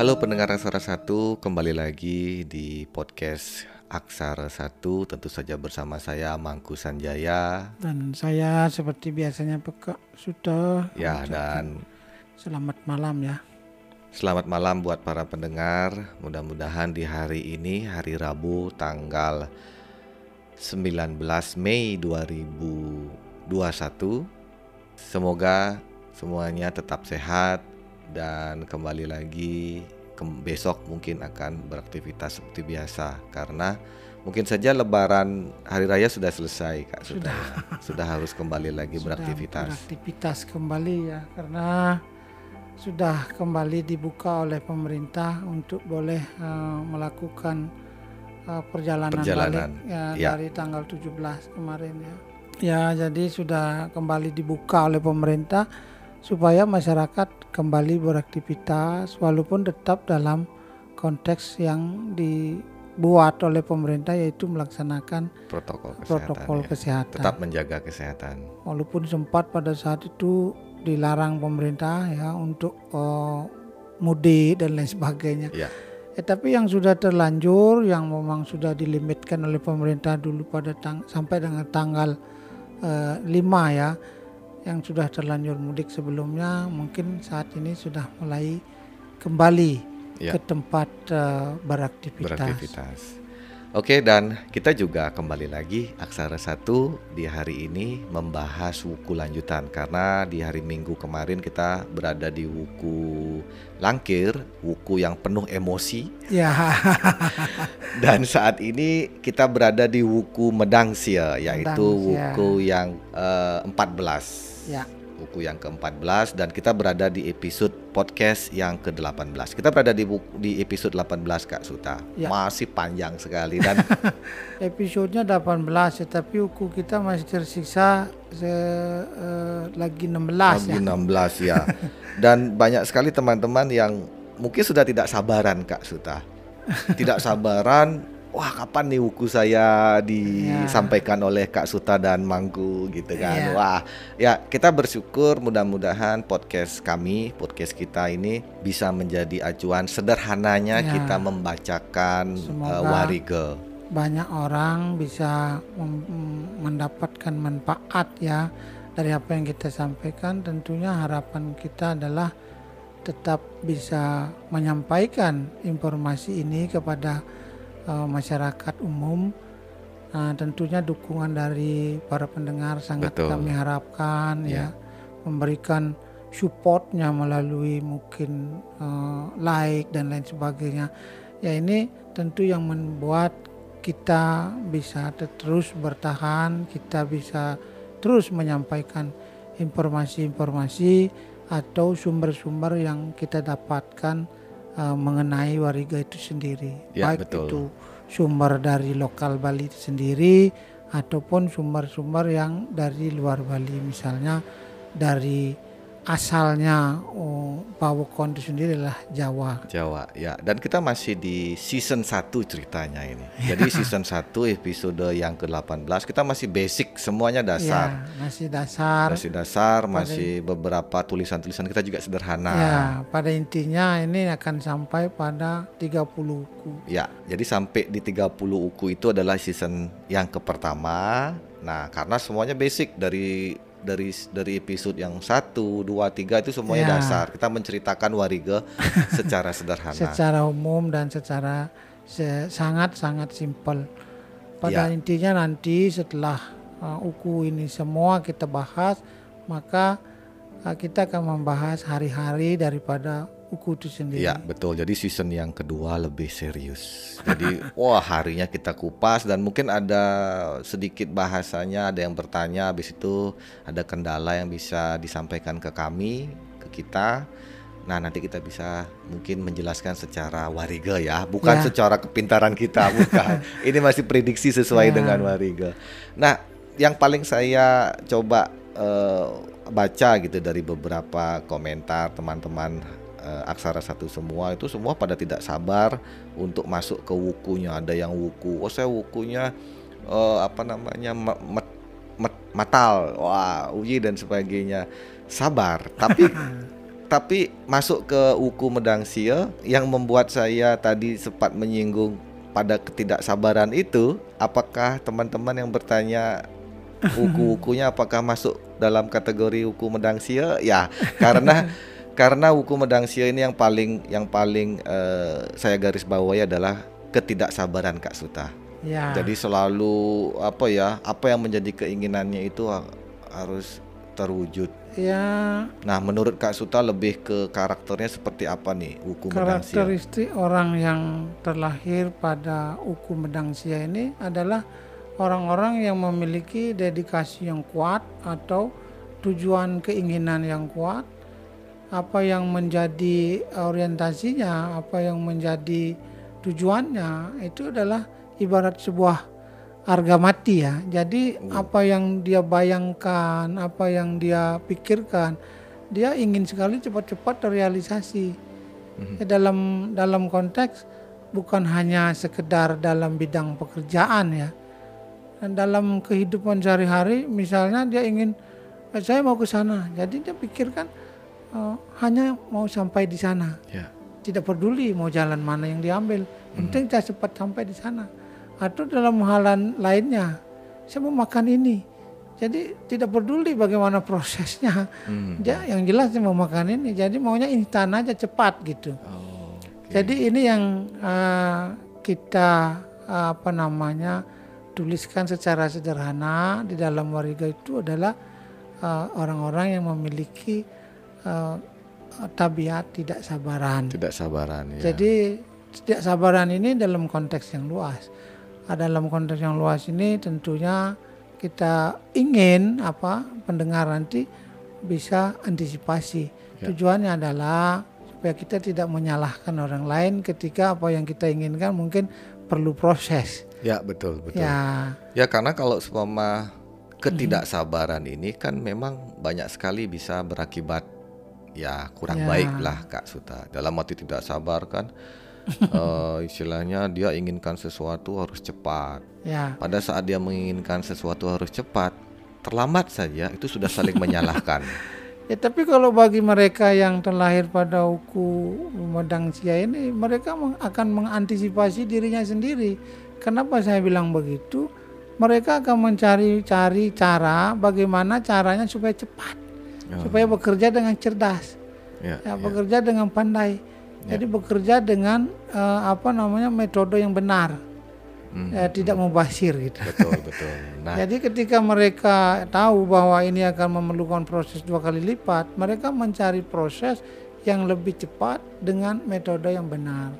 Halo pendengar Aksara Satu, kembali lagi di podcast Aksara Satu, tentu saja bersama saya Mangku Sanjaya. Dan saya seperti biasanya peka sudah Ya dan selamat malam ya. selamat malam buat para pendengar. Mudah-mudahan di hari ini, hari Rabu tanggal 19 Mei 2021, semoga semuanya tetap sehat dan kembali lagi besok mungkin akan beraktivitas seperti biasa karena mungkin saja lebaran hari raya sudah selesai Kak sudah sudah harus kembali lagi Sudah beraktivitas. beraktivitas kembali ya karena sudah kembali dibuka oleh pemerintah untuk boleh eh, melakukan eh, perjalanan, Perjalanan, balik ya, ya. dari tanggal 17 kemarin ya. Ya, jadi sudah kembali dibuka oleh pemerintah supaya masyarakat kembali beraktivitas walaupun tetap dalam konteks yang dibuat oleh pemerintah yaitu melaksanakan Protokol kesehatan. protokol ya. kesehatan. Tetap menjaga kesehatan. walaupun sempat pada saat itu dilarang pemerintah ya untuk eh, mudik dan lain sebagainya. Ya. Eh, tapi yang sudah terlanjur yang memang sudah dilimitkan oleh pemerintah dulu pada tang- sampai dengan tanggal eh, 5 ya yang sudah terlanjur mudik sebelumnya mungkin saat ini sudah mulai kembali Ya. ke tempat eh, beraktivitas. beraktivitas. Oke dan kita juga kembali lagi Aksara Satu di hari ini membahas wuku lanjutan karena di hari Minggu kemarin kita berada di wuku Langkir, wuku yang penuh emosi Ya, dan saat ini kita berada di wuku Medangsia yaitu Medangsia. wuku yang eh, 14. Ya. Wuku yang ke-14 dan kita berada di episode podcast yang ke-18. Kita berada di buku, di episode 18 Kak Suta. Ya. Masih panjang sekali dan Episodenya 18 tetapi uku kita masih tersiksa se, eh, lagi 16 lagi ya. 16 ya. Dan banyak sekali teman-teman yang mungkin sudah tidak sabaran Kak Suta. Tidak sabaran, wah kapan nih wuku saya disampaikan oleh Kak Suta dan Mangku gitu kan. Iya. Wah, ya kita bersyukur mudah-mudahan podcast kami, podcast kita ini bisa menjadi acuan sederhananya Ya. kita membacakan Semoga uh, warige. Banyak orang bisa mem- mendapatkan manfaat ya dari apa yang kita sampaikan. Tentunya harapan kita adalah tetap bisa menyampaikan informasi ini kepada eh, masyarakat umum. Nah, tentunya dukungan dari para pendengar sangat Betul. kami harapkan Ya. ya memberikan supportnya melalui mungkin eh, like dan lain sebagainya. Ya ini tentu yang membuat kita bisa te- terus bertahan, kita bisa terus menyampaikan informasi-informasi atau sumber-sumber yang kita dapatkan eh, mengenai wariga itu sendiri. Ya, Baik betul. itu sumber dari lokal Bali itu sendiri ataupun sumber-sumber yang dari luar Bali misalnya dari asalnya oh, Pawokon itu sendiri adalah Jawa. Jawa ya dan kita masih di season 1 ceritanya ini jadi season 1 episode yang ke-18 kita masih basic semuanya dasar Ya, masih dasar. masih dasar masih beberapa tulisan-tulisan kita juga sederhana Ya, pada intinya ini akan sampai pada 30 buku. ya jadi sampai di 30 uku itu adalah season yang ke pertama nah karena semuanya basic dari dari dari episode yang 1, 2, 3 itu semuanya Ya. dasar kita menceritakan warige secara sederhana Secara umum dan secara se- sangat-sangat simpel. Pada Ya. intinya nanti setelah uh, uku ini semua kita bahas, maka uh, kita akan membahas hari-hari daripada uku itu sendiri. Iya betul. Jadi season yang kedua lebih serius. Jadi wah harinya kita kupas dan mungkin ada sedikit bahasanya, ada yang bertanya, habis itu ada kendala yang bisa disampaikan ke kami, ke kita. Nah nanti kita bisa mungkin menjelaskan secara warige ya, bukan Ya. secara kepintaran kita, bukan. Ini masih prediksi sesuai Ya. dengan warige. Nah yang paling saya coba eh, baca gitu dari beberapa komentar teman-teman eh, aksara satu semua itu semua pada tidak sabar untuk masuk ke wukunya. Ada yang wuku oh saya wukunya eh, apa namanya ma- mat- mat- matal wah uji dan sebagainya. Sabar. Tapi tapi masuk ke uku medangsia yang membuat saya tadi sempat menyinggung pada ketidaksabaran itu, apakah teman-teman yang bertanya uku-ukunya apakah masuk dalam kategori uku medangsia? Ya, karena karena uku medangsia ini yang paling yang paling uh, saya garis bawahi adalah ketidaksabaran Kak Suta. Ya. Jadi selalu apa ya, apa yang menjadi keinginannya itu harus terwujud. Ya. Nah, menurut Kak Suta lebih ke karakternya seperti apa nih Uku Medangsia? Karakteristik orang yang terlahir pada Uku Medangsia ini adalah orang-orang yang memiliki dedikasi yang kuat atau tujuan keinginan yang kuat. Apa yang menjadi orientasinya, apa yang menjadi tujuannya itu adalah ibarat sebuah harga mati ya. Jadi hmm. apa yang dia bayangkan, apa yang dia pikirkan, dia ingin sekali cepat-cepat terrealisasi. Hmm. Ya, dalam dalam konteks bukan hanya sekedar dalam bidang pekerjaan ya. Dan dalam kehidupan sehari-hari misalnya dia ingin eh, saya mau ke sana. Jadi dia pikirkan uh, hanya mau sampai di sana. Yeah. Tidak peduli mau jalan mana yang diambil. Penting hmm. saya cepat sampai di sana atau dalam hal lainnya saya mau makan ini jadi tidak peduli bagaimana prosesnya hmm. ya, yang jelas saya mau makan ini jadi maunya instan aja cepat gitu oh, okay. jadi ini yang uh, kita uh, apa namanya tuliskan secara sederhana di dalam wariga itu adalah orang-orang uh, yang memiliki uh, tabiat tidak sabaran tidak sabaran ya. jadi tidak sabaran ini dalam konteks yang luas dalam konteks yang luas ini tentunya kita ingin apa pendengar nanti bisa antisipasi. Ya. Tujuannya adalah supaya kita tidak menyalahkan orang lain ketika apa yang kita inginkan mungkin perlu proses. Ya betul betul. Ya, ya karena kalau seumpama ketidaksabaran hmm. ini kan memang banyak sekali bisa berakibat ya kurang ya. baik lah Kak Suta. Dalam arti tidak sabar kan uh, istilahnya dia inginkan sesuatu harus cepat. Ya. Pada saat dia menginginkan sesuatu harus cepat, terlambat saja itu sudah saling menyalahkan. Ya tapi kalau bagi mereka yang terlahir pada uku medang sia ini, mereka akan mengantisipasi dirinya sendiri. Kenapa saya bilang begitu? Mereka akan mencari-cari cara bagaimana caranya supaya cepat, oh. supaya bekerja dengan cerdas, ya, ya, ya. bekerja dengan pandai. Ya. Jadi bekerja dengan uh, apa namanya metode yang benar. Hmm. Ya, tidak mubasir gitu. Betul, betul. Nah. Jadi ketika mereka tahu bahwa ini akan memerlukan proses dua kali lipat, mereka mencari proses yang lebih cepat dengan metode yang benar.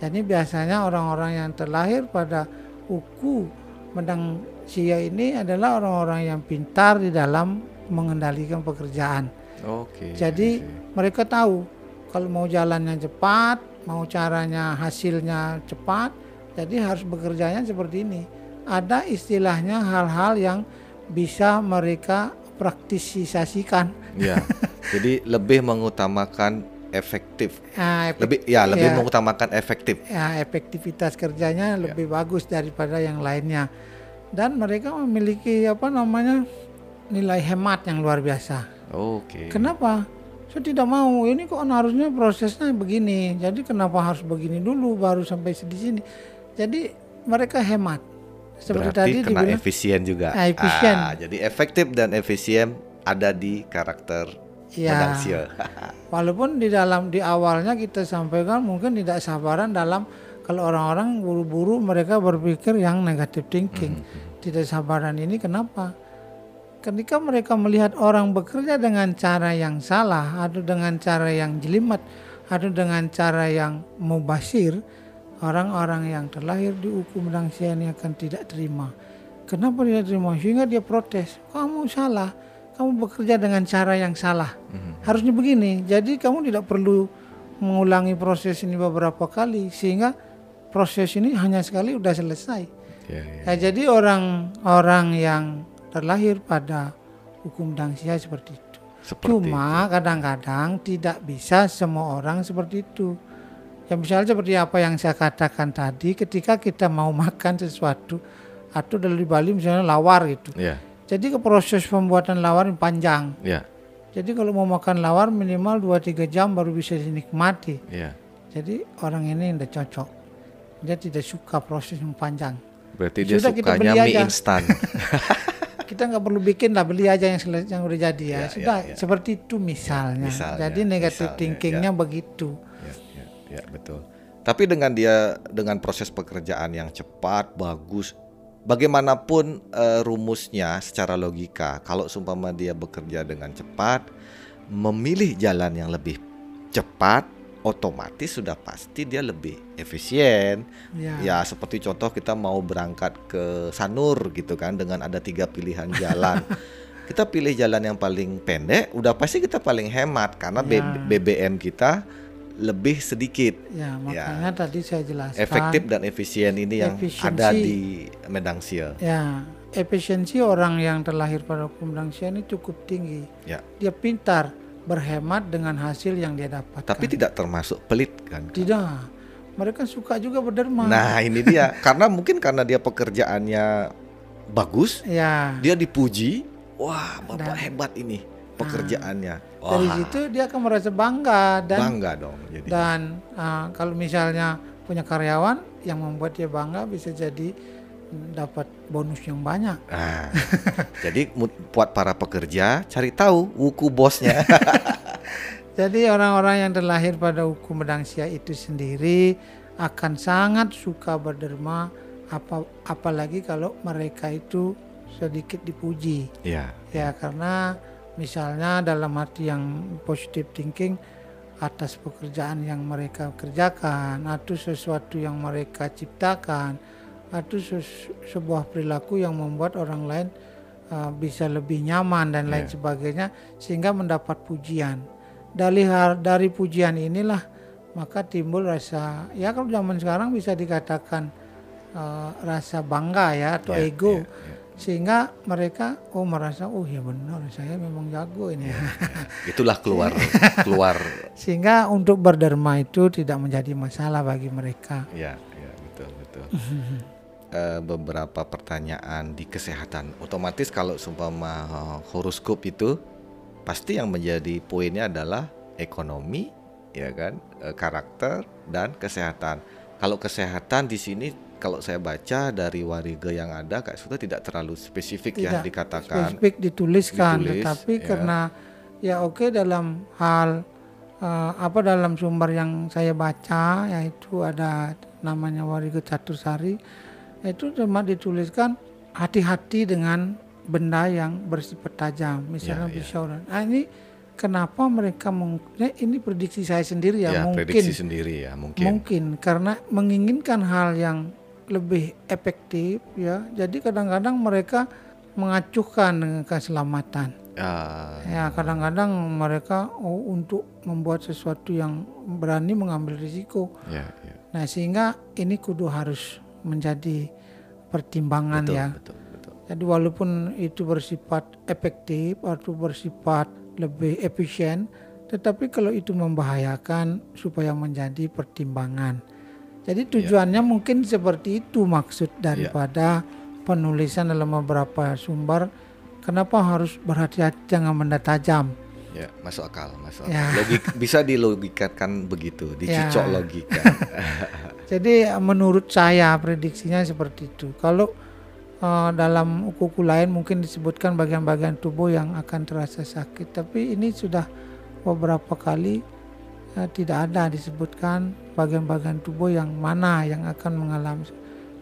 Jadi biasanya orang-orang yang terlahir pada uku medang sia ini adalah orang-orang yang pintar di dalam mengendalikan pekerjaan. Oke. Okay, Jadi okay. mereka tahu kalau mau jalannya cepat, mau caranya hasilnya cepat, jadi harus bekerjanya seperti ini. Ada istilahnya hal-hal yang bisa mereka praktisisasikan. Ya. jadi lebih mengutamakan efektif. Ya, efek, lebih ya lebih ya, mengutamakan efektif. Ya, efektivitas kerjanya ya. lebih bagus daripada yang lainnya. Dan mereka memiliki apa namanya? Nilai hemat yang luar biasa. Oke. Okay. Kenapa? saya tidak mau ini kok harusnya prosesnya begini jadi kenapa harus begini dulu baru sampai di sini jadi mereka hemat seperti Berarti tadi kena dibilang, efisien juga ah, efisien ah, jadi efektif dan efisien ada di karakter ya, walaupun di dalam di awalnya kita sampaikan mungkin tidak sabaran dalam kalau orang-orang buru-buru mereka berpikir yang negatif thinking hmm, hmm. tidak sabaran ini kenapa ketika mereka melihat orang bekerja dengan cara yang salah atau dengan cara yang jelimet atau dengan cara yang mubasir, orang-orang yang terlahir di hukum rangsia ini akan tidak terima. Kenapa tidak terima? Sehingga dia protes. Kamu salah. Kamu bekerja dengan cara yang salah. Mm-hmm. Harusnya begini. Jadi kamu tidak perlu mengulangi proses ini beberapa kali sehingga proses ini hanya sekali sudah selesai. Yeah, yeah. Nah, jadi orang-orang yang terlahir pada hukum dangsia seperti itu. Seperti Cuma kadang-kadang tidak bisa semua orang seperti itu. Ya misalnya seperti apa yang saya katakan tadi, ketika kita mau makan sesuatu atau dari Bali misalnya lawar gitu. Yeah. Jadi ke proses pembuatan lawar panjang. Yeah. Jadi kalau mau makan lawar minimal 2-3 jam baru bisa dinikmati. Iya. Jadi orang ini tidak cocok. Dia tidak suka proses yang panjang. Berarti dia Sudah kita sukanya beli mie instan. Kita nggak perlu bikin lah beli aja yang yang udah jadi ya. Ya, Sudah ya, ya. seperti itu misalnya. misalnya, jadi negative misalnya, thinkingnya ya. begitu. ya, ya, ya, betul. Tapi dengan dia dengan proses pekerjaan yang cepat, bagus, bagaimanapun eh, rumusnya secara logika, kalau sumpama dia bekerja dengan cepat, memilih jalan yang lebih cepat, otomatis sudah pasti dia lebih efisien. Ya. Ya seperti contoh kita mau berangkat ke Sanur gitu kan dengan ada tiga pilihan jalan. kita pilih jalan yang paling pendek, udah pasti kita paling hemat karena Ya. BBM kita lebih sedikit. Ya, makanya tadi saya jelaskan. Efektif dan efisien ini yang Efisiensi. ada di Medang Sia. Ya, efisiensi orang yang terlahir pada hukum Dangsia ini cukup tinggi. Ya. Dia pintar berhemat dengan hasil yang dia dapatkan. Tapi tidak termasuk pelit kan? tidak. Mereka suka juga berderma. Nah ini dia karena mungkin karena dia pekerjaannya bagus, Ya. dia dipuji, wah bapak Dan- hebat ini pekerjaannya. Wah, Dari situ dia akan merasa bangga dan bangga dong. Jadi dan ah, kalau misalnya punya karyawan yang membuat dia bangga bisa jadi dapat bonus yang banyak. Nah, jadi buat para pekerja cari tahu wuku bosnya. Jadi orang-orang yang terlahir pada hukum Medangsia itu sendiri akan sangat suka berderma apa apalagi kalau mereka itu sedikit dipuji. ya, Ya karena misalnya dalam arti yang positive thinking atas pekerjaan yang mereka kerjakan atau sesuatu yang mereka ciptakan atau ses- sebuah perilaku yang membuat orang lain uh, bisa lebih nyaman dan lain Ya. sebagainya sehingga mendapat pujian. Dari dari pujian inilah maka timbul rasa ya kalau zaman sekarang bisa dikatakan uh, rasa bangga ya atau ya, ego ya, ya. sehingga mereka oh merasa oh ya benar saya memang jago ini Iya. Itulah keluar keluar. sehingga untuk berderma itu tidak menjadi masalah bagi mereka Ya, ya betul betul. Eh, beberapa pertanyaan di kesehatan. Otomatis kalau seumpama eh, horoskop itu pasti yang menjadi poinnya adalah ekonomi, ya kan, eh, karakter dan kesehatan. Kalau kesehatan di sini kalau saya baca dari warige yang ada Kak Suta tidak terlalu spesifik ya Tidak dikatakan. spesifik dituliskan Ditulis, tetapi ya. karena ya oke dalam hal eh, apa dalam sumber yang saya baca yaitu ada namanya Warigo Catursari itu cuma dituliskan hati-hati dengan benda yang bersifat tajam misalnya Ya, ya. pisau dan nah ini kenapa mereka mungkin ini prediksi saya sendiri ya, Ya, mungkin prediksi sendiri ya mungkin. Mungkin karena menginginkan hal yang lebih efektif ya. Jadi kadang-kadang mereka mengacuhkan dengan keselamatan. Ah, Ya, kadang-kadang mereka oh, untuk membuat sesuatu yang berani mengambil risiko. ya, ya. Nah, sehingga ini kudu harus menjadi pertimbangan Betul, ya. betul, betul. Jadi walaupun itu bersifat efektif atau bersifat lebih efisien, tetapi kalau itu membahayakan supaya menjadi pertimbangan. Jadi tujuannya mungkin seperti itu maksud daripada penulisan dalam beberapa sumber. Kenapa harus berhati-hati jangan benda tajam? Ya, masuk akal, masuk Ya. akal. Logik bisa dilogikakan begitu, dicocok Ya. logika. Jadi menurut saya prediksinya seperti itu. Kalau eh, dalam kuku lain mungkin disebutkan bagian-bagian tubuh yang akan terasa sakit, tapi ini sudah beberapa kali eh, tidak ada disebutkan bagian-bagian tubuh yang mana yang akan mengalami.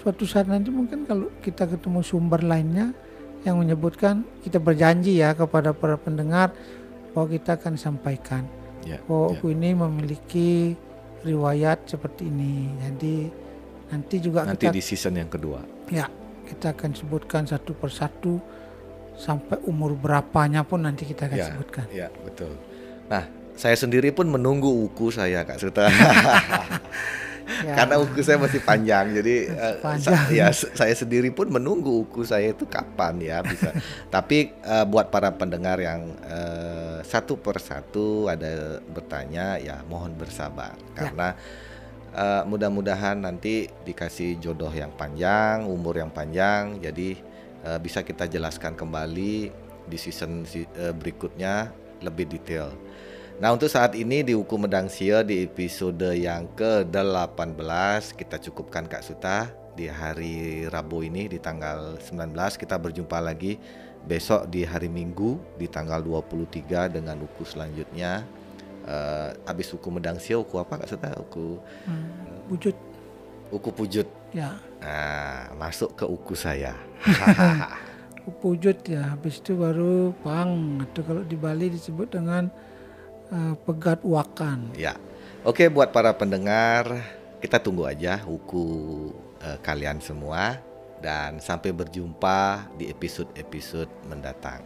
Suatu saat nanti mungkin kalau kita ketemu sumber lainnya yang menyebutkan kita berjanji ya kepada para pendengar bahwa kita akan sampaikan ya, bahwa ya. aku ini memiliki riwayat seperti ini. Jadi nanti juga Nanti kita di season yang kedua. ya kita akan sebutkan satu persatu sampai umur berapanya pun nanti kita akan Ya, sebutkan. ya betul. Nah, saya sendiri pun menunggu uku saya Kak Suta. Ya, Karena uku saya masih panjang, jadi eh, panjang. sa- ya saya sendiri pun menunggu uku saya itu kapan ya bisa. Tapi eh, buat para pendengar yang eh, satu persatu ada bertanya, ya mohon bersabar karena eh, mudah-mudahan nanti dikasih jodoh yang panjang, umur yang panjang, jadi eh, bisa kita jelaskan kembali di season eh, berikutnya lebih detail. Nah untuk saat ini di Hukum Medang Sia di episode yang ke-18 kita cukupkan Kak Suta di hari Rabu ini di tanggal 19 kita berjumpa lagi besok di hari Minggu di tanggal 23 dengan uku selanjutnya. Uh, habis uku Medang Sia uku apa Kak Suta? Uku hmm, wujud. Uku pujut ya. Nah masuk ke uku saya. Pujut ya habis itu baru pang atau kalau di Bali disebut dengan uh, pegat wakan ya oke buat para pendengar kita tunggu aja huku uh, kalian semua dan sampai berjumpa di episode-episode mendatang.